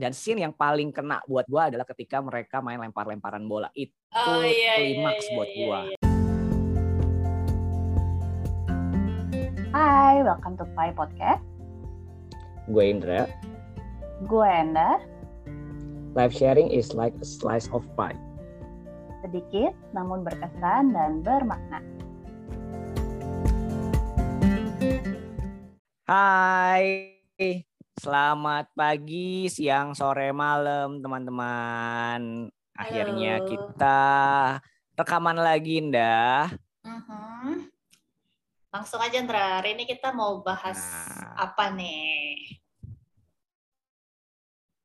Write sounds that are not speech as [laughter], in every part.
dan scene yang paling kena buat gue adalah ketika mereka main lempar-lemparan bola itu Oh, iya, iya, klimaks iya, buat iya, gue iya. Hai, welcome to Pai Podcast. gue Indra Gue Enda, live sharing is like a slice of pie sedikit namun berkesan dan bermakna. Hai selamat pagi siang sore malam teman-teman akhirnya Halo. kita rekaman lagi Indah Mhm. Langsung aja, Ndra. Hari ini kita mau bahas Nah. apa nih?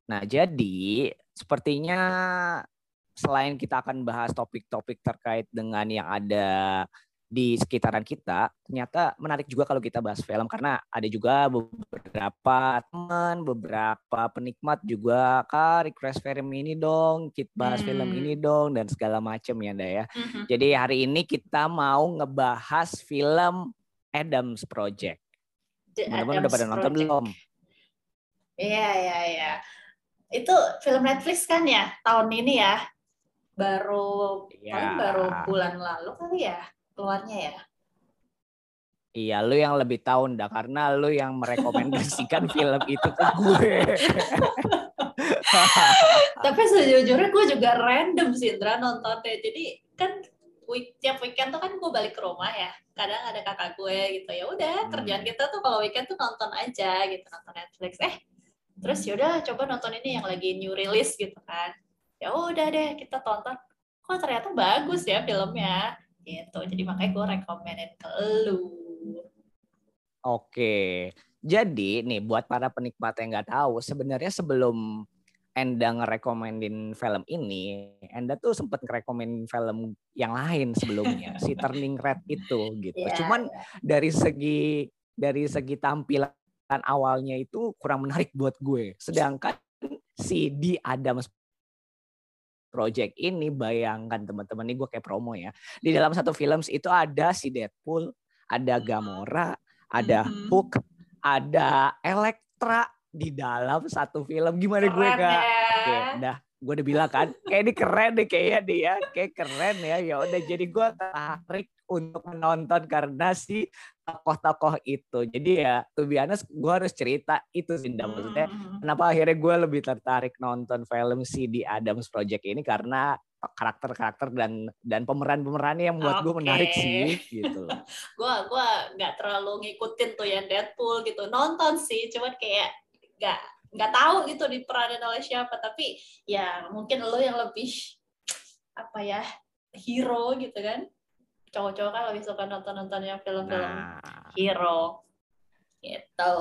Nah, jadi sepertinya selain kita akan bahas topik-topik terkait dengan yang ada di sekitaran kita, ternyata menarik juga kalau kita bahas film karena ada juga beberapa teman, beberapa penikmat juga kak request film ini dong, kita bahas Hmm. film ini dong dan segala macam ya, Nda ya. Mhm. Jadi hari ini kita mau ngebahas film Adams Project. Teman-teman udah pada nonton belum? Iya, iya, iya. Itu film Netflix kan ya, tahun ini ya? Baru, paling baru bulan lalu kali ya keluarnya ya? Iya, lu yang lebih tahu ndak karena lu yang merekomendasikan [laughs] film itu ke gue. [laughs] Tapi sejujurnya gue juga random sih, Indra, nontonnya. Jadi kan week, tiap weekend tuh kan gue balik ke rumah ya. Kadang ada kakak gue gitu. Ya udah, Hmm. kerjaan kita tuh kalau weekend tuh nonton aja gitu, nonton Netflix. Eh, terus yaudah coba nonton ini yang lagi new release gitu kan. Ya udah deh, kita tonton. Kok ternyata bagus ya filmnya. Gitu. Jadi makanya gue rekomenin ke lu. Oke. Jadi nih buat para penikmat yang nggak tahu, sebenarnya sebelum Enda ngerekomendin film ini, Enda tuh sempet ngerekomendin film yang lain sebelumnya, si [laughs] Turning Red itu gitu. Iya, Cuman dari segi dari segi tampilan awalnya itu kurang menarik buat gue. Sedangkan si di Adams Project ini bayangkan teman-teman ini gue kayak promo ya. Di dalam satu film itu ada si Deadpool, ada Gamora, ada Mhm. Hook, ada Elektra di dalam satu film. Gimana gue kak? ya. Oke, dah gue udah bilang kan, kayak ini keren deh kayaknya dia, ya. kayak keren ya. Ya udah jadi gue tertarik untuk menonton karena si tokoh-tokoh itu. Jadi ya, be honest, gue harus cerita itu sih, Nda. maksudnya. Mhm. Kenapa akhirnya gue lebih tertarik nonton film si The Adams Project ini karena karakter-karakter dan dan pemeran-pemerannya yang buat gue Oke. menarik sih gitu. [laughs] gua gua nggak terlalu ngikutin tuh yang Deadpool gitu nonton sih cuman kayak nggak nggak tahu gitu diperanin oleh siapa tapi ya mungkin lo yang lebih apa ya hero gitu kan cowok-cowok kan lebih suka nonton-nonton yang film-film Nah, hero gitu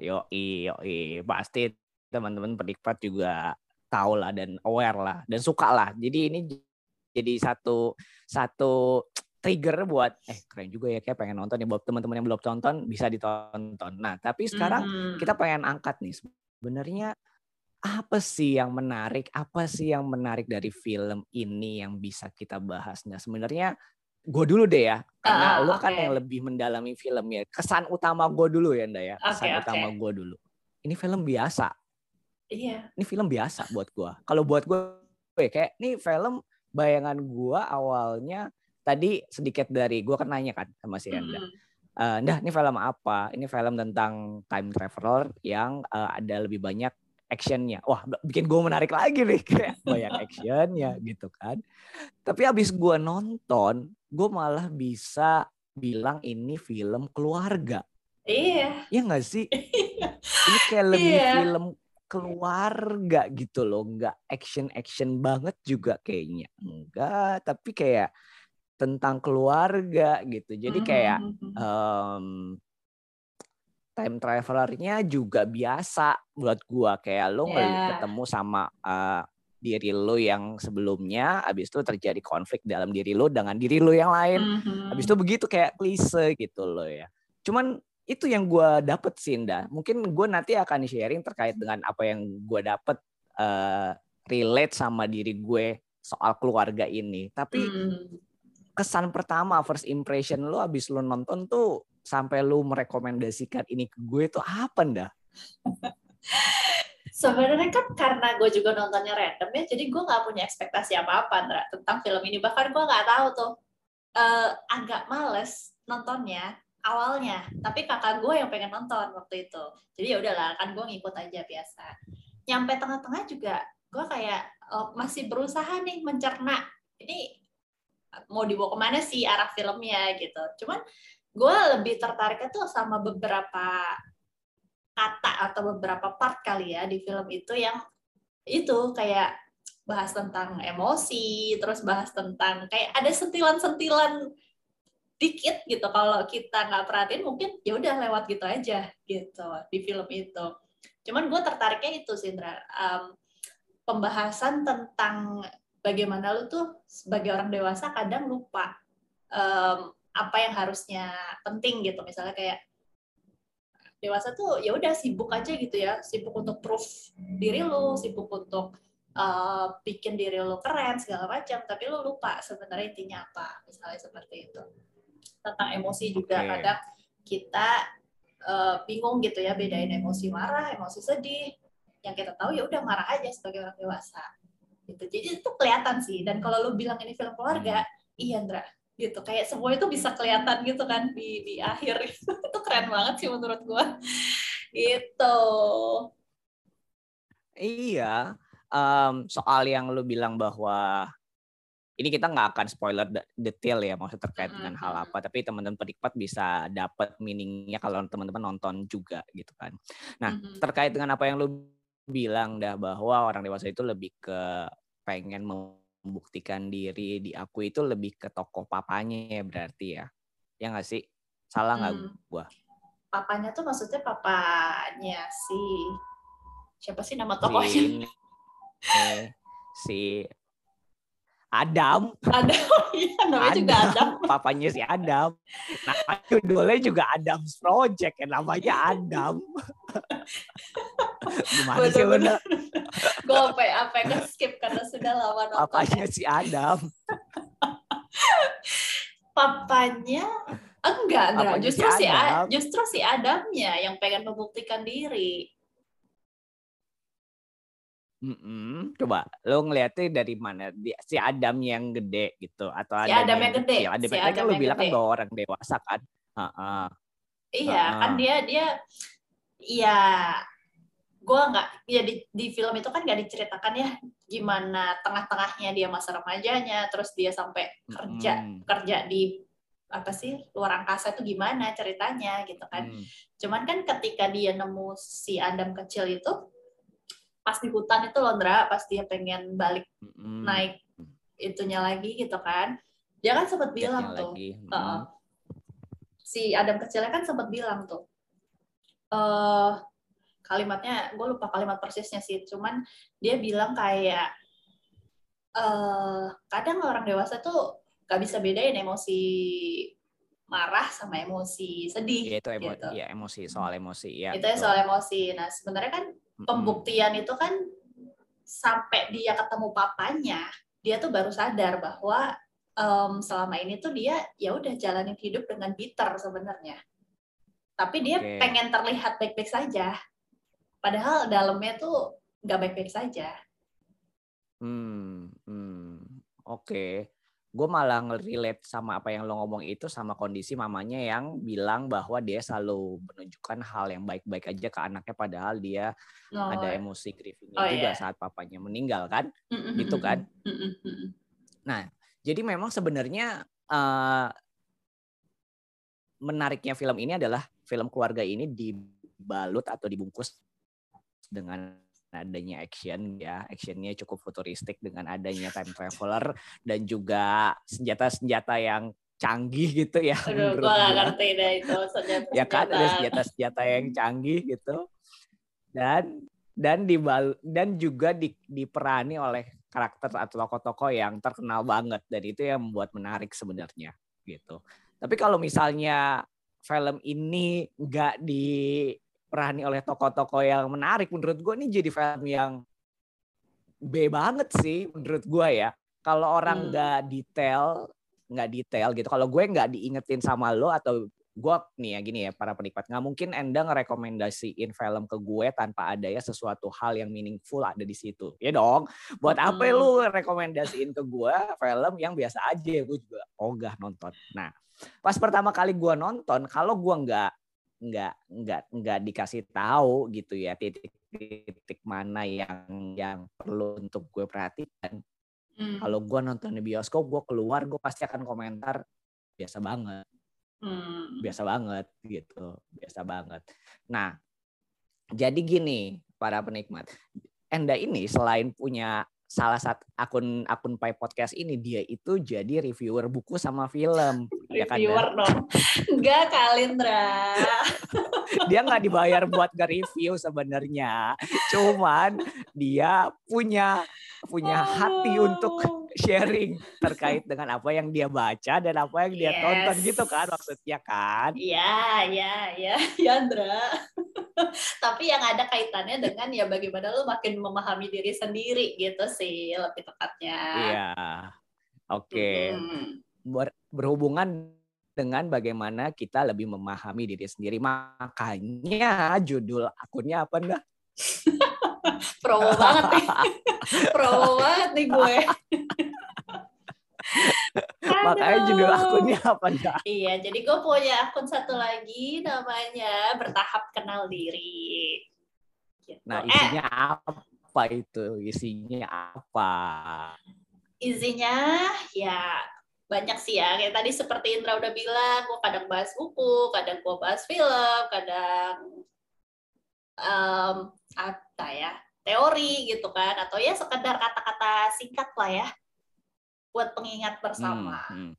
yoi yoi pasti teman-teman penikmat juga tahu lah dan aware lah dan suka lah. Jadi ini jadi satu satu trigger buat eh keren juga ya kayak pengen nonton ya buat teman-teman yang belum tonton bisa ditonton. Nah, tapi sekarang Mhm. kita pengen angkat nih sebenarnya apa sih yang menarik? Apa sih yang menarik dari film ini yang bisa kita bahas? Nah, sebenarnya gue dulu deh ya, karena Ah, lo kan oke. yang lebih mendalami film ya. Kesan utama gue dulu ya, Nda ya. Kesan oke. utama gue dulu. Ini film biasa. iya Ini film biasa buat gue. Kalau buat gue, gue kayak ini film bayangan gue awalnya tadi sedikit dari gue kan nanya kan sama si Enda. Mhm. Eh, Ndah, ini film apa? Ini film tentang time traveler yang eh, ada lebih banyak actionnya. Wah, bikin gue menarik lagi nih [laughs] kayak banyak actionnya gitu kan. Tapi abis gue nonton, gue malah bisa bilang ini film keluarga. iya Iya nggak sih? [laughs] Ini kayak lebih Iya. film keluarga gitu loh, nggak action action banget juga kayaknya. Enggak, tapi kayak tentang keluarga gitu. Jadi kayak Mhm. em, time travelernya juga biasa buat gua kayak lo ngeli- Ya. ketemu sama eh, diri lo yang sebelumnya habis itu terjadi konflik dalam diri lo dengan diri lo yang lain Mhm. habis itu begitu kayak klise gitu loh ya cuman itu yang gua dapet sih Nda. mungkin gue nanti akan sharing terkait dengan apa yang gua dapet eh, relate sama diri gue soal keluarga ini tapi Mhm. Kesan pertama first impression lo abis lo nonton tuh sampai lo merekomendasikan ini ke gue itu apa ndak? [laughs] sebenarnya kan karena gue juga nontonnya random ya, jadi gue nggak punya ekspektasi apa-apa tentang film ini. Bahkan gue nggak tahu tuh, uh, agak males nontonnya awalnya. Tapi kakak gue yang pengen nonton waktu itu. Jadi ya udahlah, kan gue ngikut aja biasa. Nyampe tengah-tengah juga, gue kayak oh, masih berusaha nih mencerna. Ini mau dibawa ke mana sih arah filmnya gitu. Cuman gue lebih tertariknya tuh sama beberapa kata atau beberapa part kali ya di film itu yang itu kayak bahas tentang emosi, terus bahas tentang kayak ada sentilan-sentilan dikit gitu kalau kita nggak perhatiin mungkin ya udah lewat gitu aja gitu di film itu. Cuman gue tertariknya itu sih um, pembahasan tentang bagaimana lu tuh sebagai orang dewasa kadang lupa um, apa yang harusnya penting gitu. Misalnya kayak dewasa tuh ya udah sibuk aja gitu ya. Sibuk untuk proof diri lu sibuk untuk uh, bikin diri lu keren segala macam. Tapi lu lupa sebenarnya intinya apa misalnya seperti itu. Tentang emosi juga okay. kadang kita uh, bingung gitu ya bedain emosi marah emosi sedih. Yang kita tahu ya udah marah aja sebagai orang dewasa gitu. Jadi itu kelihatan sih. Dan kalau lu bilang ini film keluarga hmm. iya Andra gitu. Kayak semua itu bisa kelihatan gitu kan di di akhir. [laughs] Itu keren banget sih menurut gua. Itu iya. Um, soal yang lu bilang bahwa ini kita nggak akan spoiler detail ya maksud terkait dengan hal apa. Tapi teman-teman penikmat bisa dapat meaningnya kalau teman-teman nonton juga gitu kan. Nah terkait dengan apa yang lu bilang dah bahwa orang dewasa itu lebih ke pengen membuktikan diri di aku itu lebih ke tokoh papanya ya berarti ya. Ya nggak sih? Salah nggak hmm. gua? Papanya tuh maksudnya papanya si siapa sih nama tokohnya? Si, eh, si Adam. Adam, [laughs] iya namanya Adam. juga Adam. Papanya si Adam. Nah, judulnya juga Adam's Project, ya namanya Adam. [laughs] Gimana bener, sih bener? Gue apa apa yang skip karena sudah lama nonton. Papanya si Adam. Papanya enggak, enggak. Justru si, Adam. si justru si Adamnya yang pengen membuktikan diri. Mm-mm. Coba lo ngeliatnya dari mana? Si Adam yang gede gitu atau si Adam, yang, gede. Ya, Adam si Adam kan lo bilang kan bahwa orang dewasa kan. Uh-uh. Iya, uh-uh. kan dia dia iya gue nggak ya di, di film itu kan nggak diceritakan ya gimana tengah-tengahnya dia masa remajanya terus dia sampai kerja mm. kerja di apa sih luar angkasa itu gimana ceritanya gitu kan mm. cuman kan ketika dia nemu si Adam kecil itu pas di hutan itu Londra pas dia pengen balik mm. naik itunya lagi gitu kan dia kan sempat bilang tuh mm. uh, si Adam kecilnya kan sempat bilang tuh uh, kalimatnya gue lupa kalimat persisnya sih cuman dia bilang kayak uh, kadang orang dewasa tuh gak bisa bedain emosi marah sama emosi sedih. Ya, itu emo gitu. ya, emosi soal emosi ya. Itu ya soal emosi. Nah sebenarnya kan pembuktian itu kan sampai dia ketemu papanya, dia tuh baru sadar bahwa um, selama ini tuh dia ya udah jalanin hidup dengan bitter sebenarnya. Tapi dia okay. pengen terlihat baik-baik saja. Padahal dalamnya tuh nggak baik-baik saja. Hmm, hmm. oke. Okay gue malah nge-relate sama apa yang lo ngomong itu sama kondisi mamanya yang bilang bahwa dia selalu menunjukkan hal yang baik-baik aja ke anaknya padahal dia oh. ada emosi grieving oh, juga yeah. saat papanya meninggal kan mm-hmm. gitu kan mm-hmm. nah jadi memang sebenarnya uh, menariknya film ini adalah film keluarga ini dibalut atau dibungkus dengan adanya action ya. Actionnya cukup futuristik dengan adanya time traveler dan juga senjata-senjata yang canggih gitu ya. Aduh, gue gak ngerti deh itu senjata, ya kan ada senjata-senjata yang canggih gitu. Dan dan di dan juga di, diperani oleh karakter atau tokoh-tokoh yang terkenal banget. Dan itu yang membuat menarik sebenarnya gitu. Tapi kalau misalnya film ini nggak di diperani oleh tokoh-tokoh yang menarik menurut gue ini jadi film yang B banget sih menurut gue ya kalau orang hmm. nggak hmm. detail nggak detail gitu kalau gue nggak diingetin sama lo atau gue nih ya gini ya para penikmat nggak mungkin enda ngerekomendasiin film ke gue tanpa ada ya sesuatu hal yang meaningful ada di situ ya dong buat apa Hmm. lu rekomendasiin ke gue film yang biasa aja gue juga ogah nonton nah pas pertama kali gue nonton kalau gue nggak nggak nggak nggak dikasih tahu gitu ya titik-titik mana yang yang perlu untuk gue perhatikan. Hmm. kalau gue nonton di bioskop gue keluar gue pasti akan komentar biasa banget. Hmm. biasa banget gitu. Biasa banget. Nah jadi gini para penikmat. Enda ini selain punya salah satu akun akun Pai Podcast ini dia itu jadi reviewer buku sama film [laughs] ya kan Reviewer dong. Enggak Kalindra. [laughs] dia nggak dibayar buat nge-review sebenarnya cuman dia punya punya hati untuk sharing terkait dengan apa yang dia baca dan apa yang dia Yes. tonton gitu kan maksudnya kan Iya, iya, iya, [laughs] Yandra. [laughs] Tapi yang ada kaitannya dengan ya bagaimana lu makin memahami diri sendiri gitu sih lebih tepatnya. iya oke Mm. ber- berhubungan dengan bagaimana kita lebih memahami diri sendiri. Makanya judul akunnya apa dah? [laughs] [laughs] Promo banget nih. [laughs] Promo banget nih gue. Makanya judul akunnya apa dah? Iya, jadi gue punya akun satu lagi namanya Bertahap Kenal Diri. Gitu. Nah eh, isinya apa itu? Isinya apa? isinya ya banyak sih ya. Kayak tadi seperti Indra udah bilang, gue kadang bahas buku, kadang gue bahas film, kadang em, apa ya teori gitu kan, atau ya sekedar kata-kata singkat lah ya buat pengingat bersama Hmm, hmm.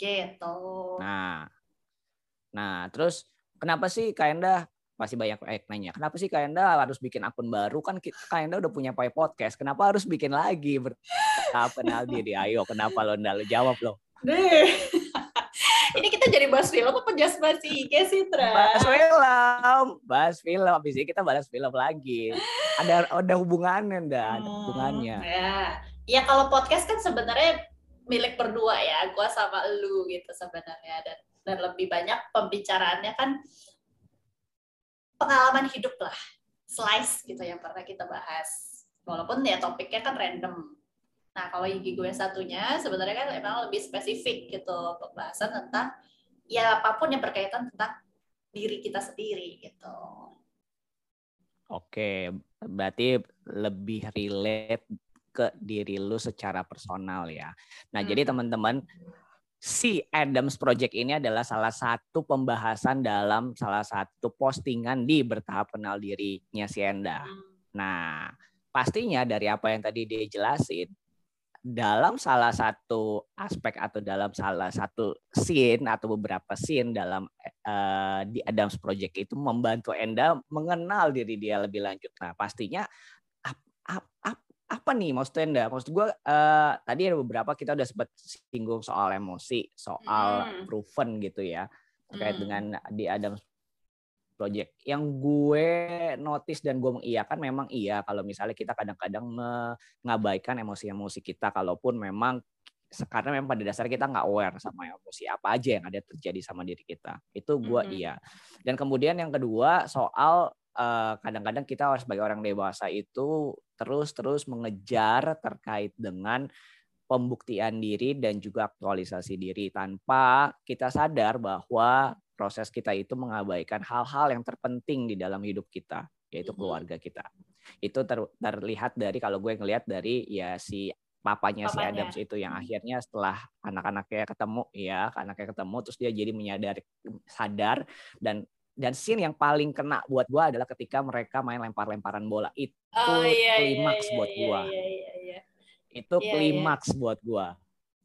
gitu. Nah, nah terus kenapa sih Kak Enda pasti banyak eh, nanya. Kenapa sih Kak Enda harus bikin akun baru? Kan Kak Enda udah punya Pai Podcast. Kenapa harus bikin lagi? Bertahap kenal diri. Ayo, kenapa lo Nda? Lo jawab lo. Deh. Kita jadi bahas film apa just bahas IG sih, Tra? Bahas film, bahas film. Habis ini kita bahas film lagi. Ada ada hubungannya. Ada Hmm, hubungannya. Ya, ya kalau podcast kan sebenarnya milik berdua ya, gua sama lu gitu sebenarnya dan dan lebih banyak pembicaraannya kan pengalaman hidup lah, slice gitu yang pernah kita bahas. Walaupun ya topiknya kan random. Nah kalau IG gue satunya sebenarnya kan emang lebih spesifik gitu pembahasan tentang ya apa pun yang berkaitan tentang diri kita sendiri gitu. Oke, berarti lebih relate ke diri lu secara personal ya. Nah, Hmm. jadi teman-teman si Adams Project ini adalah salah satu pembahasan dalam salah satu postingan di bertahap kenal dirinya si Enda. Nah, pastinya dari apa yang tadi dia jelasin, dalam salah satu aspek atau dalam salah satu scene atau beberapa scene dalam eh, di Adams Project itu membantu Enda mengenal diri dia lebih lanjut. Nah, pastinya ap- ap- ap- apa nih maksud Enda? Maksud gue eh, tadi ada beberapa kita udah sempat singgung soal emosi, soal Hmm. proven gitu ya terkait Hmm. dengan di Adams Project. Yang gue notice dan gue mengiyakan memang iya kalau misalnya kita kadang-kadang mengabaikan emosi-emosi kita kalaupun memang karena memang pada dasarnya kita nggak aware sama emosi apa aja yang ada terjadi sama diri kita. Itu gue Mhm. iya. Dan kemudian yang kedua soal eh, kadang-kadang kita harus sebagai orang dewasa itu terus-terus mengejar terkait dengan pembuktian diri dan juga aktualisasi diri tanpa kita sadar bahwa proses kita itu mengabaikan hal-hal yang terpenting di dalam hidup kita yaitu Mhm. keluarga kita. Itu ter- terlihat dari kalau gue ngelihat dari ya si papanya, si Papanya. Adams itu yang Mhm. akhirnya setelah anak-anaknya ketemu ya, anaknya ketemu terus dia jadi menyadari sadar dan dan scene yang paling kena buat gue adalah ketika mereka main lempar-lemparan bola. Itu Oh, iya, iya, klimaks iya, buat iya, gua. Iya, iya, iya. itu Iya, iya. klimaks buat.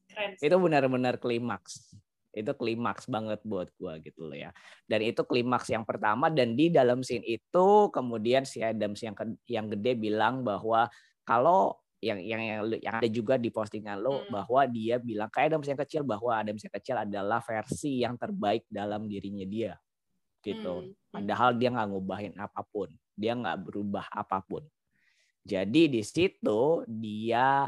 Keren. sih. Itu benar-benar klimaks. Itu klimaks banget buat gua gitu loh ya. Dan itu klimaks yang pertama dan di dalam scene itu kemudian si Adams yang yang gede bilang bahwa kalau yang yang yang, ada juga di postingan lo Hmm. bahwa dia bilang kayak Adams yang kecil bahwa Adams yang kecil adalah versi yang terbaik dalam dirinya dia gitu. Hmm. Padahal dia nggak ngubahin apa pun, dia nggak berubah apa pun. Jadi di situ dia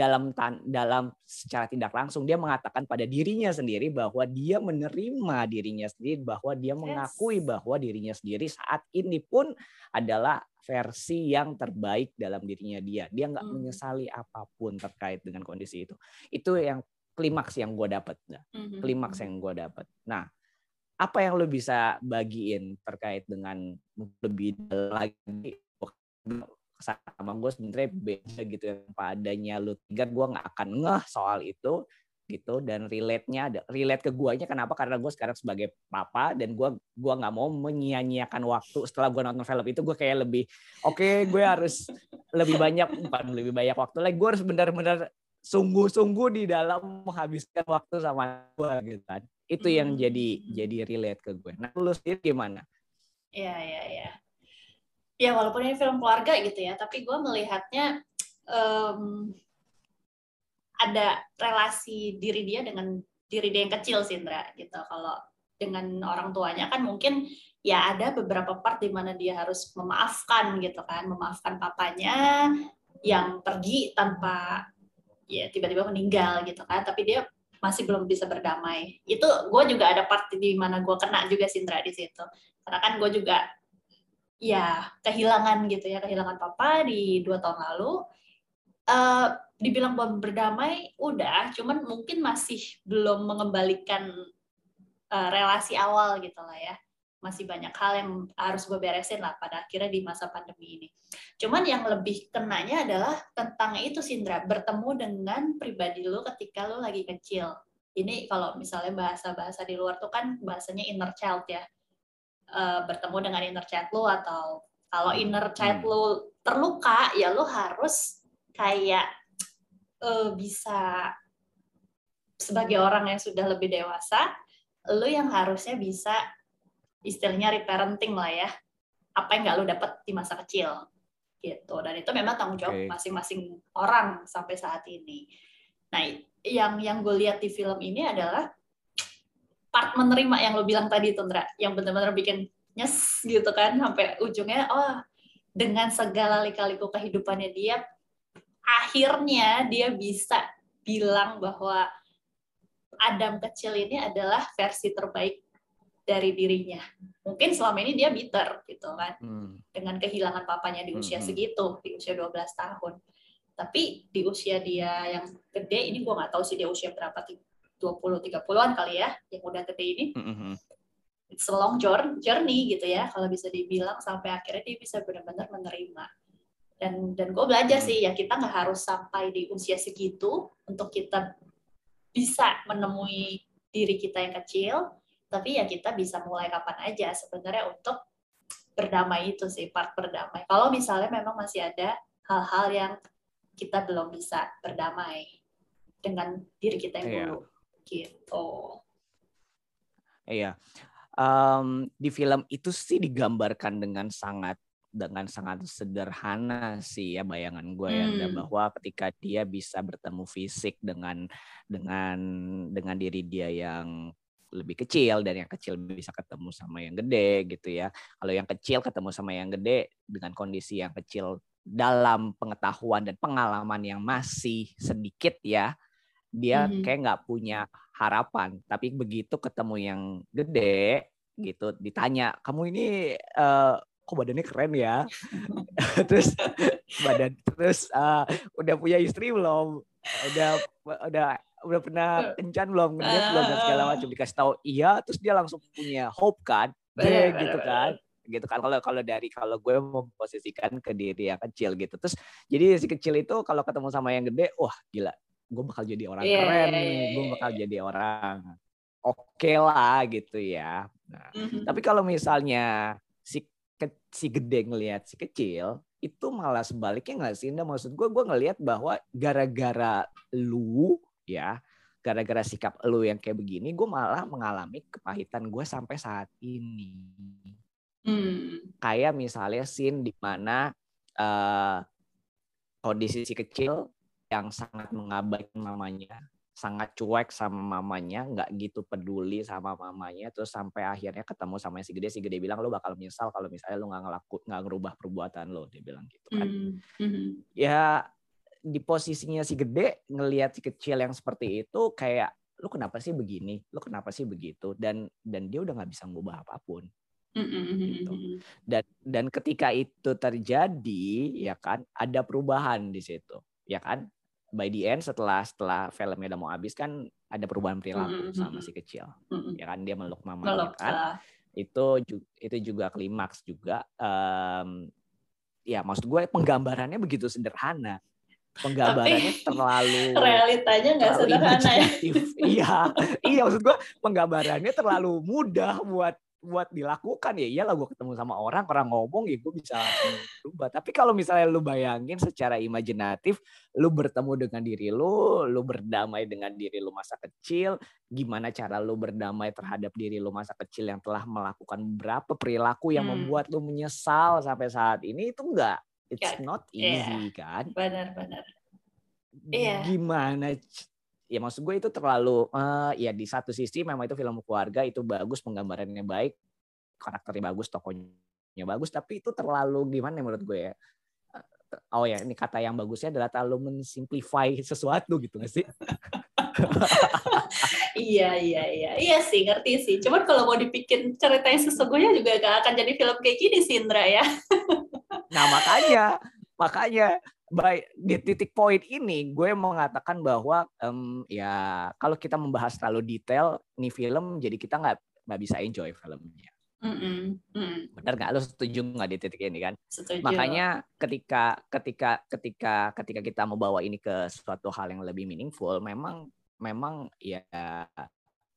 dalam dalam secara tidak langsung dia mengatakan pada dirinya sendiri bahwa dia menerima dirinya sendiri bahwa dia mengakui bahwa dirinya sendiri saat ini pun adalah versi yang terbaik dalam dirinya dia. Dia nggak hmm. menyesali apa pun terkait dengan kondisi itu. Itu yang klimaks yang gue dapat hmm. klimaks yang gue dapat nah apa yang lo bisa bagiin terkait dengan lebih lagi sama gue sebenarnya beda gitu yang padanya lu tiga gue nggak akan ngeh soal itu gitu. Dan relate-nya ada relate ke guanya kenapa? Karena gue sekarang sebagai papa dan gue gua nggak mau menyia-nyiakan waktu setelah gue nonton film itu. Gue kayak lebih oke okay, gue harus lebih banyak bukan lebih banyak waktu lagi. Gue harus benar-benar sungguh-sungguh di dalam menghabiskan waktu sama gue gitu kan. Itu yang jadi hmm. jadi relate ke gue nah lu sendiri gimana? Iya iya iya ya walaupun ini film keluarga gitu ya tapi gue melihatnya um, ada relasi diri dia dengan diri dia yang kecil sih gitu. Kalau dengan orang tuanya kan mungkin ya ada beberapa part di mana dia harus memaafkan gitu kan memaafkan papanya yang pergi tanpa ya tiba-tiba meninggal gitu kan tapi dia masih belum bisa berdamai. Itu gue juga ada part di mana gue kena juga Sindra di situ. Karena kan gue juga ya kehilangan gitu ya kehilangan papa di dua tahun lalu. Uh, dibilang berdamai udah. Cuman mungkin masih belum mengembalikan uh, relasi awal gitu lah ya. Masih banyak hal yang harus gue beresin lah pada akhirnya di masa pandemi ini. Cuman yang lebih kenanya adalah tentang itu Sindra, bertemu dengan pribadi lo ketika lo lagi kecil. Ini kalau misalnya bahasa-bahasa di luar tuh kan bahasanya inner child ya uh, bertemu dengan inner child lo atau kalau inner child hmm. lo terluka ya lo harus kayak uh, bisa sebagai orang yang sudah lebih dewasa lo yang harusnya bisa istilahnya reparenting lah ya apa yang nggak lo dapet di masa kecil gitu dan itu memang tanggung jawab masing-masing okay. orang sampai saat ini nah yang yang gue lihat di film ini adalah part menerima yang lo bilang tadi tuh Ndra, yang benar-benar bikin nyes gitu kan sampai ujungnya oh dengan segala lika-liku kehidupannya dia akhirnya dia bisa bilang bahwa Adam kecil ini adalah versi terbaik dari dirinya. Mungkin selama ini dia bitter gitu kan. Hmm. Dengan kehilangan papanya di usia hmm. segitu, di usia 12 tahun. Tapi di usia dia yang gede ini gue nggak tahu sih dia usia berapa 20 30-an kali ya yang udah gede ini. Mm-hmm. It's a long journey gitu ya kalau bisa dibilang sampai akhirnya dia bisa benar-benar menerima. Dan dan gue belajar sih ya kita nggak harus sampai di usia segitu untuk kita bisa menemui diri kita yang kecil, tapi ya kita bisa mulai kapan aja sebenarnya untuk berdamai itu sih part berdamai. Kalau misalnya memang masih ada hal-hal yang kita belum bisa berdamai dengan diri kita yang iya. dulu gitu. Iya. Um, di film itu sih digambarkan dengan sangat dengan sangat sederhana sih ya bayangan gue ya hmm. bahwa ketika dia bisa bertemu fisik dengan dengan dengan diri dia yang lebih kecil dan yang kecil bisa ketemu sama yang gede gitu ya. Kalau yang kecil ketemu sama yang gede dengan kondisi yang kecil dalam pengetahuan dan pengalaman yang masih sedikit ya dia mm-hmm. kayak nggak punya harapan tapi begitu ketemu yang gede gitu ditanya kamu ini uh, kok badannya keren ya? [laughs] [laughs] Terus badan terus uh, udah punya istri belum? Udah udah udah pernah kencan belum? Ngeliat belum dan segala macam. [laughs] Dikasih tahu iya terus dia langsung punya hope kan? Deh, gitu kan? gitu kan? Kalau kalau dari kalau gue memposisikan ke diri yang kecil gitu. Terus jadi si kecil itu kalau ketemu sama yang gede wah gila gue bakal jadi orang yeah, keren, yeah, yeah, gue iya, bakal jadi orang oke okay lah gitu ya. Nah, mm-hmm. tapi kalau misalnya si ke, si gede ngelihat si kecil, itu malah sebaliknya nggak sih? Nah, maksud gue, gue ngelihat bahwa gara-gara lu ya, gara-gara sikap lu yang kayak begini, gue malah mengalami kepahitan gue sampai saat ini. Mm. Kayak misalnya scene di mana uh, kondisi si kecil yang sangat mengabaikan mamanya, sangat cuek sama mamanya, nggak gitu peduli sama mamanya, terus sampai akhirnya ketemu sama si gede, si gede bilang lo bakal menyesal kalau misalnya lo nggak ngelaku, nggak ngerubah perbuatan lo, dia bilang gitu kan. Mm -hmm. Ya di posisinya si gede ngelihat si kecil yang seperti itu kayak lu kenapa sih begini lu kenapa sih begitu dan dan dia udah nggak bisa ngubah apa pun gitu. dan dan ketika itu terjadi ya kan ada perubahan di situ ya kan by the end setelah setelah filmnya udah mau habis kan ada perubahan perilaku sama si kecil ya kan? Dia meluk mamanya kan uh. itu itu juga klimaks juga um, ya maksud gue penggambarannya begitu sederhana. Penggambarannya Tapi, terlalu [laughs] realitanya nggak sederhana ya. iya iya maksud gue penggambarannya terlalu mudah buat buat dilakukan ya iyalah gue ketemu sama orang orang ngomong ya gue bisa berubah tapi kalau misalnya lu bayangin secara imajinatif lu bertemu dengan diri lu lu berdamai dengan diri lu masa kecil gimana cara lu berdamai terhadap diri lu masa kecil yang telah melakukan beberapa perilaku yang hmm. membuat lu menyesal sampai saat ini itu enggak it's yeah. not iya. easy yeah. kan benar-benar iya gimana ya maksud gue itu terlalu uh, ya di satu sisi memang itu film keluarga itu bagus penggambarannya baik karakternya bagus tokonya bagus tapi itu terlalu gimana ya menurut gue ya? Eh, oh ya ini kata yang bagusnya adalah terlalu mensimplify [laughs] sesuatu gitu gak sih? [laughs] Iya iya iya. Iya sih ngerti sih. Cuman kalau mau dibikin ceritanya sesungguhnya juga gak akan jadi film kayak gini sih Indra ya. Nah makanya makanya by di titik poin ini gue mau mengatakan bahwa um, ya kalau kita membahas terlalu detail nih film jadi kita nggak nggak bisa enjoy filmnya. Mm -mm. Mm. Benar nggak? Lo setuju nggak di titik ini kan? Setuju. Makanya ketika ketika ketika ketika kita membawa ini ke suatu hal yang lebih meaningful, memang memang ya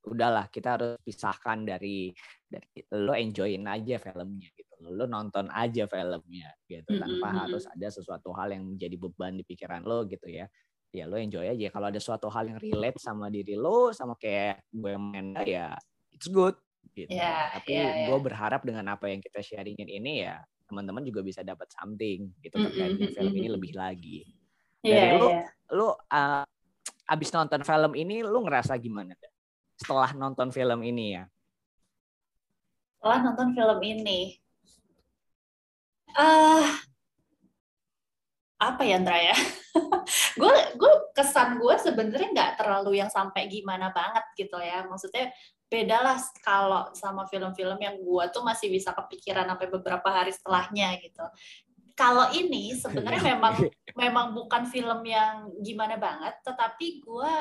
udahlah kita harus pisahkan dari dari lo enjoyin aja filmnya gitu lo nonton aja filmnya gitu tanpa mm -hmm. harus ada sesuatu hal yang menjadi beban di pikiran lo gitu ya ya lo enjoy aja kalau ada suatu hal yang relate sama diri lo sama kayak gue main ya it's good gitu yeah, tapi yeah, yeah. gue berharap dengan apa yang kita sharingin ini ya teman-teman juga bisa dapat something gitu terkait mm -hmm. film ini lebih lagi dari yeah, lo yeah. lo uh, abis nonton film ini lo ngerasa gimana setelah nonton film ini ya setelah nonton film ini uh, apa ya Andra ya? [laughs] Gue gue kesan gue sebenarnya nggak terlalu yang sampai gimana banget gitu ya. Maksudnya beda lah kalau sama film-film yang gue tuh masih bisa kepikiran sampai beberapa hari setelahnya gitu. Kalau ini sebenarnya [laughs] memang memang bukan film yang gimana banget tetapi gue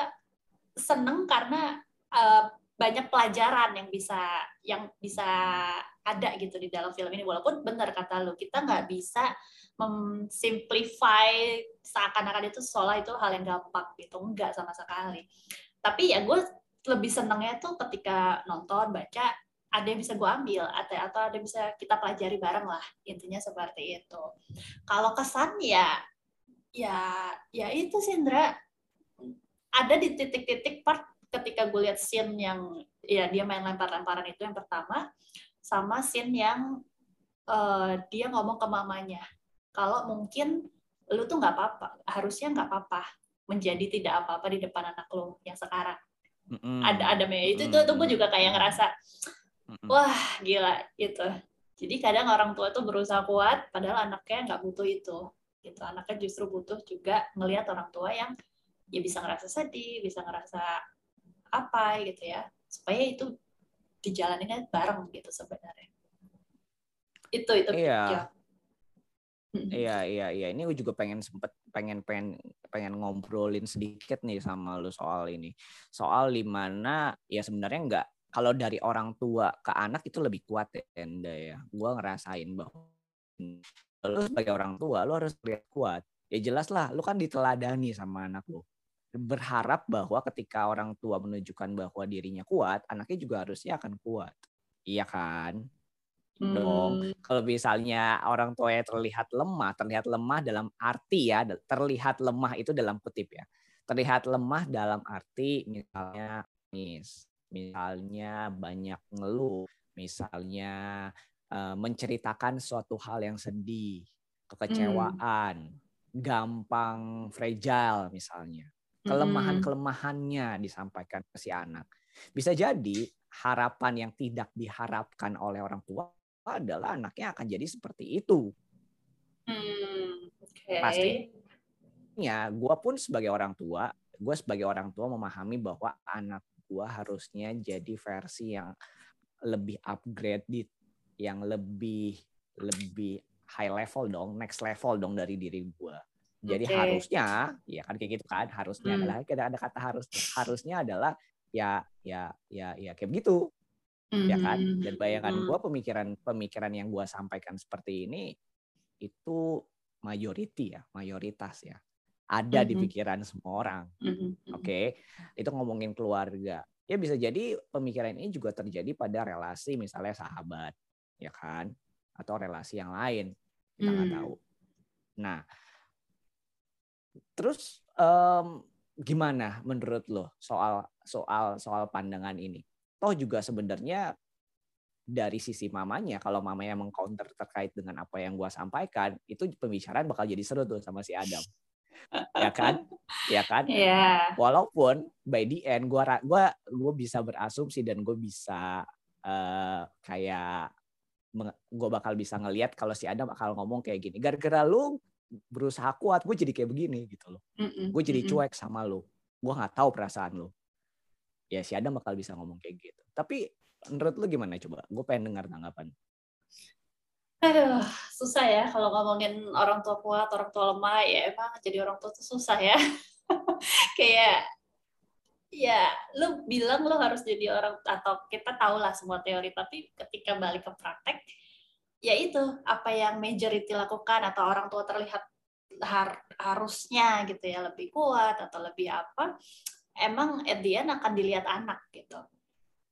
seneng karena uh, banyak pelajaran yang bisa yang bisa ada gitu di dalam film ini. Walaupun benar kata lu kita nggak bisa memsimplify seakan-akan itu seolah itu hal yang gampang gitu. Enggak sama sekali. Tapi ya gue lebih senengnya tuh ketika nonton baca ada yang bisa gue ambil atau atau ada yang bisa kita pelajari bareng lah intinya seperti itu. Kalau kesan ya ya ya itu Sindra ada di titik-titik part ketika gue lihat scene yang ya dia main lempar-lemparan itu yang pertama sama scene yang uh, dia ngomong ke mamanya. Kalau mungkin lu tuh nggak apa-apa harusnya nggak apa-apa menjadi tidak apa-apa di depan anak lu yang sekarang. Mm-hmm. ada ada itu itu tuh gue juga kayak ngerasa wah gila gitu. Jadi kadang orang tua tuh berusaha kuat padahal anaknya nggak butuh itu gitu. Anaknya justru butuh juga melihat orang tua yang ya bisa ngerasa sedih bisa ngerasa apa gitu ya. Supaya itu dijalaninnya bareng gitu sebenarnya. Itu itu. Iya. Iya iya iya. Ini gue juga pengen sempet pengen pengen pengen ngobrolin sedikit nih sama lu soal ini. Soal di mana ya sebenarnya enggak kalau dari orang tua ke anak itu lebih kuat ya Enda ya. Gue ngerasain bahwa lu sebagai orang tua lu harus lihat kuat. Ya jelas lah lu kan diteladani sama anak lu berharap bahwa ketika orang tua menunjukkan bahwa dirinya kuat, anaknya juga harusnya akan kuat. Iya kan? Hmm. Dong. Kalau misalnya orang tua yang terlihat lemah, terlihat lemah dalam arti ya, terlihat lemah itu dalam kutip ya. Terlihat lemah dalam arti misalnya mis, misalnya banyak ngeluh, misalnya uh, menceritakan suatu hal yang sedih, kekecewaan, hmm. gampang fragile misalnya kelemahan-kelemahannya disampaikan ke si anak. Bisa jadi harapan yang tidak diharapkan oleh orang tua adalah anaknya akan jadi seperti itu. Hmm, okay. Pasti artinya gue pun sebagai orang tua gue sebagai orang tua memahami bahwa anak gue harusnya jadi versi yang lebih upgrade yang lebih lebih high level dong next level dong dari diri gue jadi okay. harusnya ya kan kayak gitu kan harusnya hmm. adalah ada ada kata harus harusnya adalah ya ya ya ya kayak begitu mm-hmm. ya kan hmm, dan bayangan mm-hmm. gue pemikiran pemikiran yang gue sampaikan seperti ini itu majority ya mayoritas ya ada mm-hmm. di pikiran semua orang mm-hmm. oke okay? itu ngomongin keluarga ya bisa jadi pemikiran ini juga terjadi pada relasi misalnya sahabat ya kan atau relasi yang lain kita nggak mm. tahu nah terus um, gimana menurut lo soal soal soal pandangan ini? Toh juga sebenarnya dari sisi mamanya, kalau mamanya mengcounter terkait dengan apa yang gua sampaikan, itu pembicaraan bakal jadi seru tuh sama si Adam. ya kan? Ya kan? [laughs] Yeah. Walaupun by the end gua gua gua bisa berasumsi dan gue bisa uh, kayak gue bakal bisa ngelihat kalau si Adam bakal ngomong kayak gini. Gara-gara lu berusaha kuat gue jadi kayak begini gitu loh. Mm gue jadi cuek sama lo gue nggak tahu perasaan lo ya si Adam bakal bisa ngomong kayak gitu. Tapi menurut lo gimana coba? Gue pengen dengar tanggapan. Aduh, susah ya kalau ngomongin orang tua kuat, orang tua lemah. Ya emang jadi orang tua tuh susah ya. [laughs] Kayak ya lu bilang lu harus jadi orang atau kita tahu lah semua teori. Tapi ketika balik ke praktek ya itu apa yang majority lakukan atau orang tua terlihat har harusnya gitu ya lebih kuat atau lebih apa emang at the end akan dilihat anak gitu.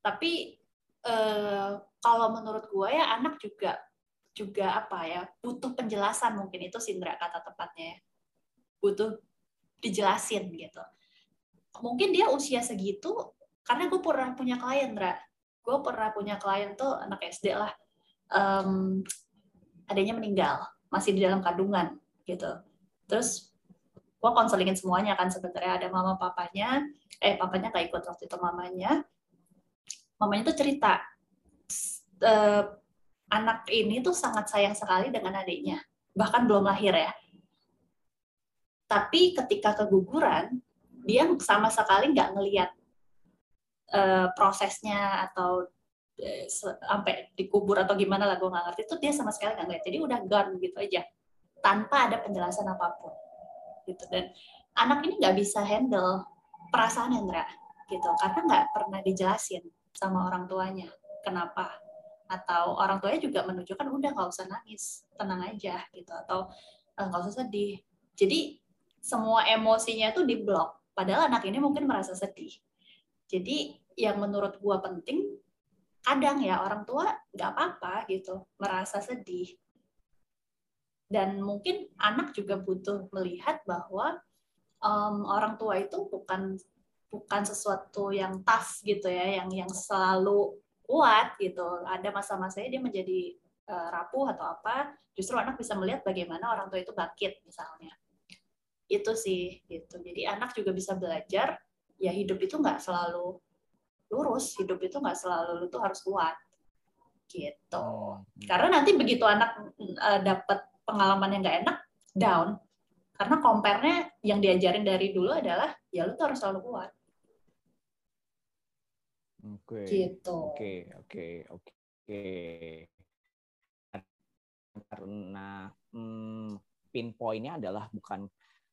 Tapi eh, kalau menurut gue ya anak juga juga apa ya butuh penjelasan mungkin itu Sindra kata tepatnya ya. butuh dijelasin gitu. Mungkin dia usia segitu karena gue pernah punya klien Dra gue pernah punya klien tuh anak SD lah um, adanya meninggal masih di dalam kandungan gitu. Terus gue konselingin semuanya kan sebenarnya ada mama papanya eh papanya gak ikut waktu itu mamanya. Mamanya tuh cerita uh, anak ini tuh sangat sayang sekali dengan adiknya bahkan belum lahir ya. Tapi ketika keguguran dia sama sekali nggak ngelihat uh, prosesnya atau sampai dikubur atau gimana lah gue nggak ngerti. Itu dia sama sekali nggak ngeliat. Jadi udah gone gitu aja tanpa ada penjelasan apa pun gitu. Dan anak ini nggak bisa handle perasaan Hendra gitu. Karena nggak pernah dijelasin sama orang tuanya kenapa. Atau orang tuanya juga menunjukkan udah nggak usah nangis tenang aja gitu. Atau eh, nggak usah sedih. Jadi semua emosinya tuh diblok padahal anak ini mungkin merasa sedih. Jadi yang menurut gua penting kadang ya orang tua nggak apa-apa gitu merasa sedih. Dan mungkin anak juga butuh melihat bahwa um, orang tua itu bukan bukan sesuatu yang tough gitu ya yang yang selalu kuat gitu. Ada masa-masanya dia menjadi uh, rapuh atau apa justru anak bisa melihat bagaimana orang tua itu bangkit misalnya. Itu sih gitu. Jadi anak juga bisa belajar ya hidup itu nggak selalu lurus hidup itu nggak selalu lu tuh harus kuat. Gitu. Oh, iya. karena nanti begitu anak uh, e, dapat pengalaman yang nggak enak down. Karena compare-nya yang diajarin dari dulu adalah ya lu tuh harus selalu kuat. Oke okay. gitu. oke oke oke. Karena hmm, pinpointnya adalah bukan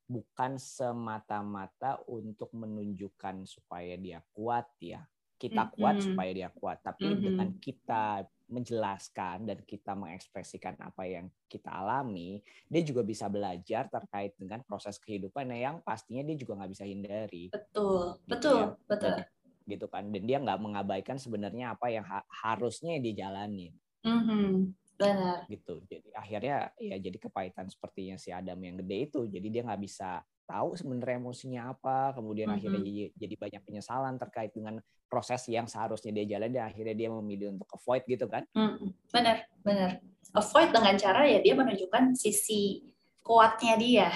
bukan semata-mata untuk menunjukkan supaya dia kuat ya kita kuat mm -hmm. supaya dia kuat tapi mm -hmm. dengan kita menjelaskan dan kita mengekspresikan apa yang kita alami dia juga bisa belajar terkait dengan proses kehidupan yang pastinya dia juga nggak bisa hindari betul gitu betul ya. betul gitu kan dan dia nggak mengabaikan sebenarnya apa yang ha harusnya dijalani mm -hmm. benar gitu jadi akhirnya ya jadi kepahitan sepertinya si Adam yang gede itu jadi dia nggak bisa tahu sebenarnya emosinya apa, kemudian mm -hmm. akhirnya jadi, jadi banyak penyesalan terkait dengan proses yang seharusnya dia jalan dan akhirnya dia memilih untuk avoid gitu kan? Mm, benar, benar. Avoid dengan cara ya dia menunjukkan sisi kuatnya dia,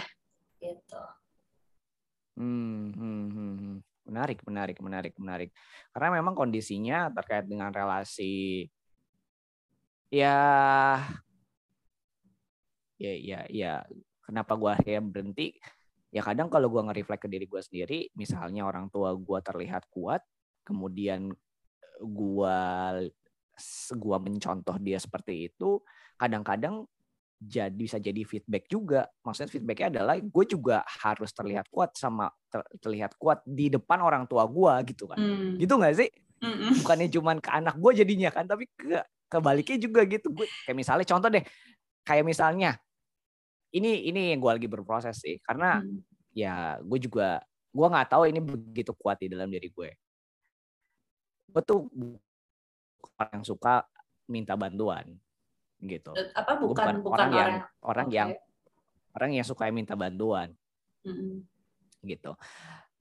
gitu. Hmm, hmm, hmm, hmm. menarik, menarik, menarik, menarik. Karena memang kondisinya terkait dengan relasi ya ya ya ya kenapa gua akhirnya berhenti ya kadang kalau gue nge-reflect ke diri gue sendiri misalnya orang tua gue terlihat kuat kemudian gue gua mencontoh dia seperti itu kadang-kadang jadi bisa jadi feedback juga maksudnya feedbacknya adalah gue juga harus terlihat kuat sama ter, terlihat kuat di depan orang tua gue gitu kan hmm. gitu nggak sih Mm-mm. bukannya cuman ke anak gue jadinya kan tapi ke kebaliknya juga gitu gue kayak misalnya contoh deh kayak misalnya ini ini yang gue lagi berproses sih karena hmm. ya gue juga gue nggak tahu ini begitu kuat di dalam diri gue gue tuh orang yang suka minta bantuan gitu apa bukan bukan, bukan orang, orang yang orang okay. yang orang yang suka minta bantuan hmm. gitu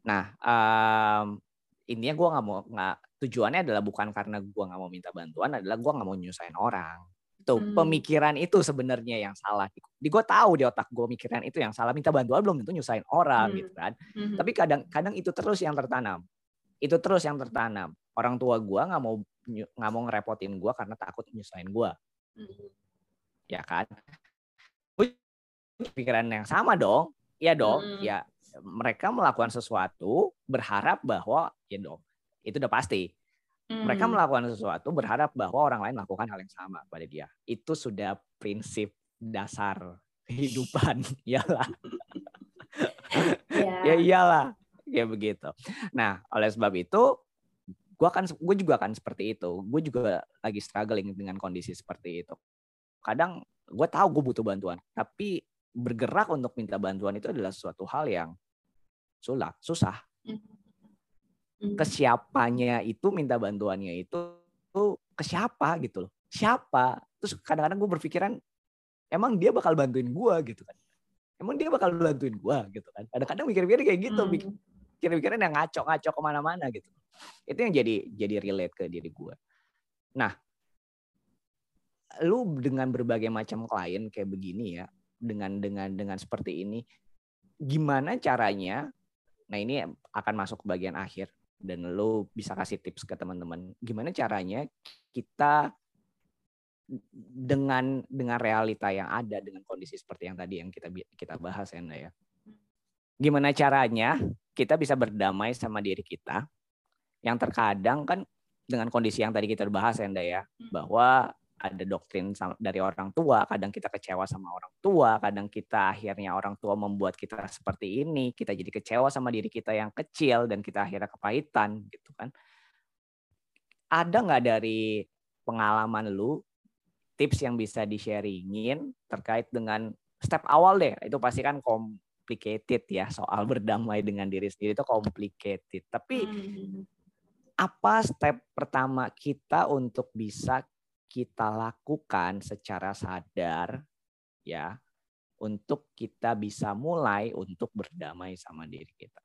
nah um, intinya gue nggak mau nggak tujuannya adalah bukan karena gue nggak mau minta bantuan adalah gue nggak mau nyusahin orang itu hmm. pemikiran itu sebenarnya yang salah. Di gue tahu di otak gue mikiran itu yang salah. Minta bantuan belum tentu nyusahin orang hmm. gitu kan. Hmm. Tapi kadang-kadang itu terus yang tertanam. Itu terus yang tertanam. Orang tua gue nggak mau nggak mau ngerepotin gue karena takut nyusahin gue. Hmm. Ya kan. Pikiran yang sama dong. Iya dong. Hmm. Ya mereka melakukan sesuatu berharap bahwa ya dong itu udah pasti mereka hmm. melakukan sesuatu berharap bahwa orang lain melakukan hal yang sama pada dia. Itu sudah prinsip dasar kehidupan, [laughs] iyalah. [laughs] Yeah. ya iyalah, ya begitu. Nah, oleh sebab itu, gue kan, gue juga akan seperti itu. Gue juga lagi struggling dengan kondisi seperti itu. Kadang gue tahu gue butuh bantuan, tapi bergerak untuk minta bantuan itu adalah suatu hal yang sulah, susah. Hmm. Ke siapanya itu minta bantuannya itu tuh ke siapa gitu loh. Siapa? Terus kadang-kadang gue berpikiran emang dia bakal bantuin gue gitu kan. Emang dia bakal bantuin gue gitu kan. Kadang-kadang mikir-mikir kayak gitu hmm. mikir-mikiran yang ngaco-ngaco ke mana-mana gitu itu yang jadi jadi relate ke diri gue nah lu dengan berbagai macam klien kayak begini ya dengan dengan dengan seperti ini gimana caranya? Nah ini akan masuk ke bagian akhir dan lo bisa kasih tips ke teman-teman. Gimana caranya kita dengan dengan realita yang ada dengan kondisi seperti yang tadi yang kita kita bahas Enda ya. Gimana caranya kita bisa berdamai sama diri kita yang terkadang kan dengan kondisi yang tadi kita bahas Enda ya hmm. bahwa ada doktrin dari orang tua, kadang kita kecewa sama orang tua, kadang kita akhirnya orang tua membuat kita seperti ini, kita jadi kecewa sama diri kita yang kecil dan kita akhirnya kepahitan gitu kan. Ada nggak dari pengalaman lu tips yang bisa di-sharingin terkait dengan step awal deh, itu pasti kan complicated ya soal [laughs] berdamai dengan diri sendiri itu complicated. Tapi hmm. Apa step pertama kita untuk bisa kita lakukan secara sadar ya untuk kita bisa mulai untuk berdamai sama diri kita.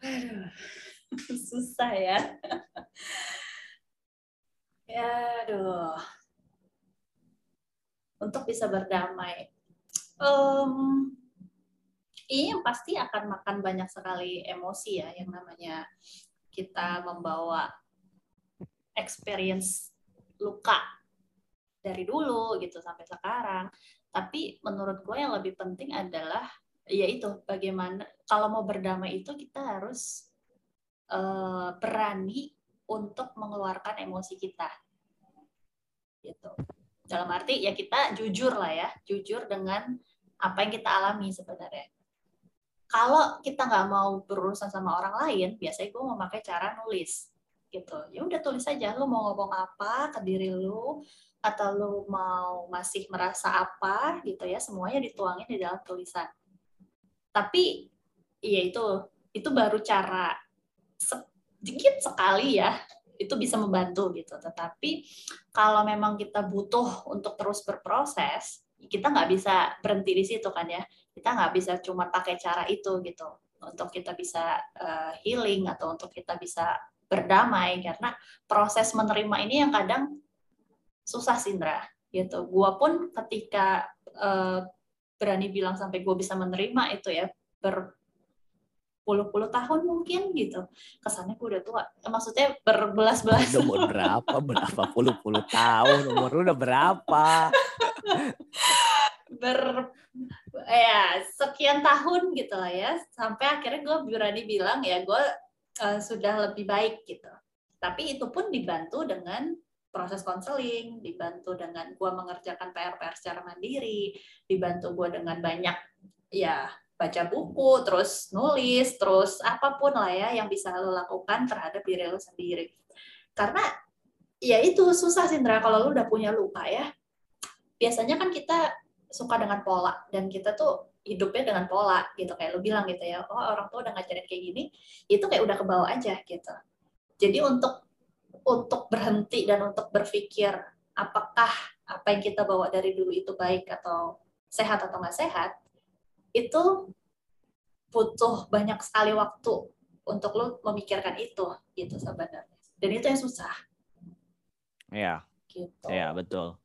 [laughs] Susah ya. [laughs] ya, aduh. Untuk bisa berdamai. Um, ini yang pasti akan makan banyak sekali emosi ya, yang namanya kita membawa experience luka dari dulu gitu sampai sekarang. Tapi menurut gue yang lebih penting adalah yaitu bagaimana kalau mau berdamai itu kita harus uh, berani untuk mengeluarkan emosi kita. Gitu. Dalam arti ya kita jujur lah ya, jujur dengan apa yang kita alami sebenarnya. Kalau kita nggak mau berurusan sama orang lain, biasanya gue memakai cara nulis gitu. Ya udah tulis aja lu mau ngomong apa ke diri lu atau lu mau masih merasa apa gitu ya semuanya dituangin di dalam tulisan. Tapi ya itu itu baru cara sedikit sekali ya itu bisa membantu gitu. Tetapi kalau memang kita butuh untuk terus berproses kita nggak bisa berhenti di situ kan ya kita nggak bisa cuma pakai cara itu gitu untuk kita bisa uh, healing atau untuk kita bisa berdamai karena proses menerima ini yang kadang susah Sindra gitu. Gua pun ketika uh, berani bilang sampai gue bisa menerima itu ya ber puluh-puluh tahun mungkin gitu. Kesannya gue udah tua. Maksudnya berbelas-belas. Umur berapa? Berapa puluh-puluh tahun. Umur udah berapa? [laughs] Ber ya sekian tahun gitu lah ya sampai akhirnya gue berani bilang ya gue uh, sudah lebih baik gitu tapi itu pun dibantu dengan proses konseling, dibantu dengan gue mengerjakan PR-PR secara mandiri, dibantu gue dengan banyak ya baca buku, terus nulis, terus apa pun lah ya yang bisa lo lakukan terhadap diri lo sendiri. Karena ya itu susah Sindra kalau lo udah punya luka ya. Biasanya kan kita suka dengan pola dan kita tuh hidupnya dengan pola gitu kayak lo bilang gitu ya. Oh orang tua udah ngajarin kayak gini, itu kayak udah kebawa aja gitu. Jadi untuk untuk berhenti dan untuk berpikir apakah apa yang kita bawa dari dulu itu baik atau sehat atau nggak sehat, itu butuh banyak sekali waktu untuk lo memikirkan itu gitu sebenarnya. Dan itu yang susah. Iya. Gitu. Iya, betul.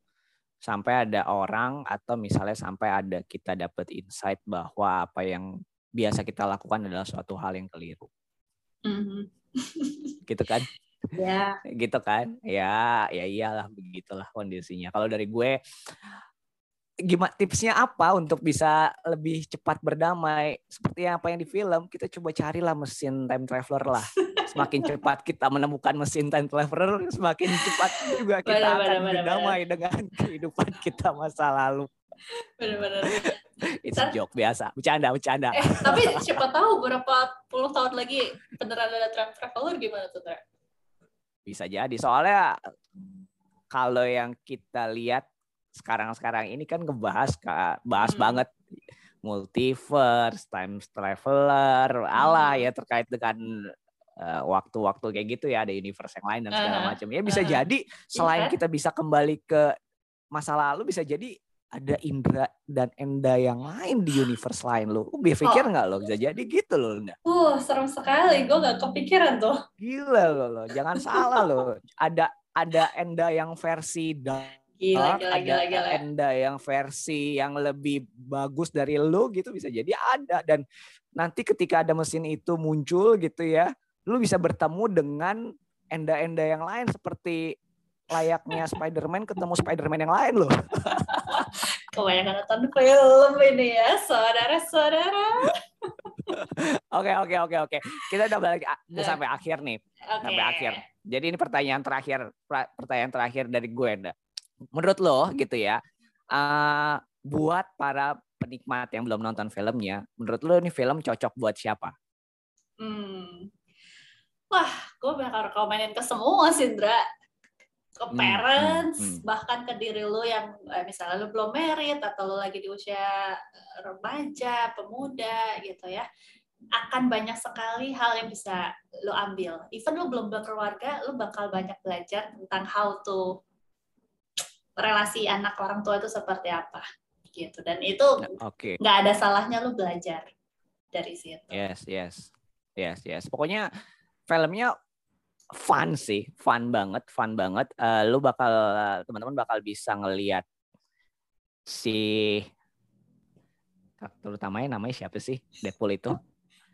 Sampai ada orang atau misalnya sampai ada kita dapat insight bahwa apa yang biasa kita lakukan adalah suatu hal yang keliru. Mm -hmm. gitu kan? [laughs] Ya. gitu kan? Ya, ya iyalah begitulah kondisinya. Kalau dari gue gimana tipsnya apa untuk bisa lebih cepat berdamai seperti apa yang di film kita coba carilah mesin time traveler lah [laughs] semakin cepat kita menemukan mesin time traveler semakin cepat juga kita bener, akan bener, berdamai bener. dengan [laughs] kehidupan kita masa lalu benar-benar It's a joke biasa, bercanda, bercanda. Eh, tapi [laughs] siapa tahu berapa puluh tahun lagi beneran ada time traveler gimana tuh, Tra? Bisa jadi. Soalnya kalau yang kita lihat sekarang-sekarang ini kan ngebahas bahas hmm. banget multiverse, time traveler, Allah hmm. ya terkait dengan eh, waktu-waktu uh, kayak gitu ya ada universe yang lain dan segala uh, macam. Ya bisa uh, jadi selain kita bisa kembali ke masa lalu bisa jadi ada Indra dan Enda yang lain di universe lain lo. Lu berpikir oh. nggak lo bisa jadi gitu lo? Uh, serem sekali. Gue nggak kepikiran tuh. Gila lo, lo. jangan salah lo. Ada ada Enda yang versi Gila, gila, ada gila, gila. Enda yang versi yang lebih bagus dari lo gitu bisa jadi ada dan nanti ketika ada mesin itu muncul gitu ya, lu bisa bertemu dengan Enda-Enda yang lain seperti layaknya Spider-Man ketemu Spider-Man yang lain loh. [laughs] Kebanyakan nonton film ini ya, saudara-saudara. Oke oke oke oke. Kita udah balik udah eh. sampai akhir nih. Okay. Sampai akhir. Jadi ini pertanyaan terakhir pertanyaan terakhir dari gue, Enda. Menurut lo gitu ya, uh, buat para penikmat yang belum nonton filmnya, menurut lo ini film cocok buat siapa? Hmm. Wah, gue bakal rekomenin ke semua sih, Indra ke hmm, hmm, parents hmm, hmm. bahkan ke diri lo yang eh, misalnya lo belum married atau lo lagi di usia eh, remaja pemuda gitu ya akan banyak sekali hal yang bisa lo ambil even lo belum berkeluarga lo bakal banyak belajar tentang how to relasi anak orang tua itu seperti apa gitu dan itu okay. nggak ada salahnya lo belajar dari situ yes yes yes yes pokoknya filmnya fun sih, fun banget, fun banget. Uh, lu bakal teman-teman bakal bisa ngelihat si karakter utamanya namanya siapa sih Deadpool itu?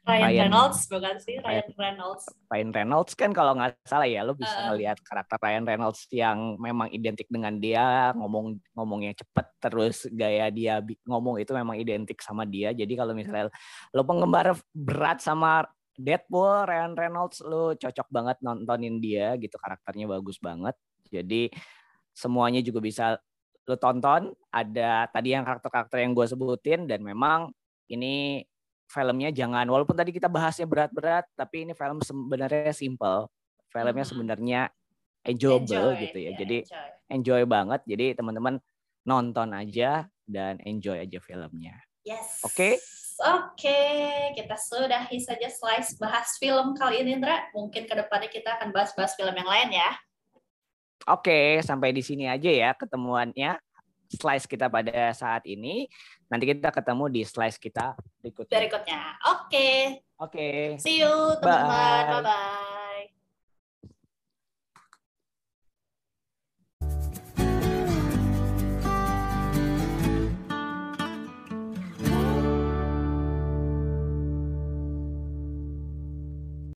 Ryan, Ryan Reynolds bukan sih Ryan, Reynolds. Ryan Reynolds kan kalau nggak salah ya, lu bisa uh, ngelihat karakter Ryan Reynolds yang memang identik dengan dia ngomong ngomongnya cepet terus gaya dia ngomong itu memang identik sama dia. Jadi kalau misalnya lo penggemar berat sama Deadpool, Ryan Reynolds lu cocok banget nontonin dia gitu karakternya bagus banget. Jadi semuanya juga bisa lu tonton. Ada tadi yang karakter-karakter yang gue sebutin dan memang ini filmnya jangan walaupun tadi kita bahasnya berat-berat tapi ini film sebenarnya simple. Filmnya sebenarnya enjoyable enjoy, gitu ya. Yeah, Jadi enjoy. enjoy banget. Jadi teman-teman nonton aja dan enjoy aja filmnya. Yes. Oke. Okay? Oke, kita sudahi saja slice bahas film kali ini, Indra. Mungkin ke depannya kita akan bahas-bahas film yang lain ya. Oke, sampai di sini aja ya ketemuannya slice kita pada saat ini. Nanti kita ketemu di slice kita berikutnya. Berikutnya. Oke. Oke. See you, teman-teman. Bye-bye.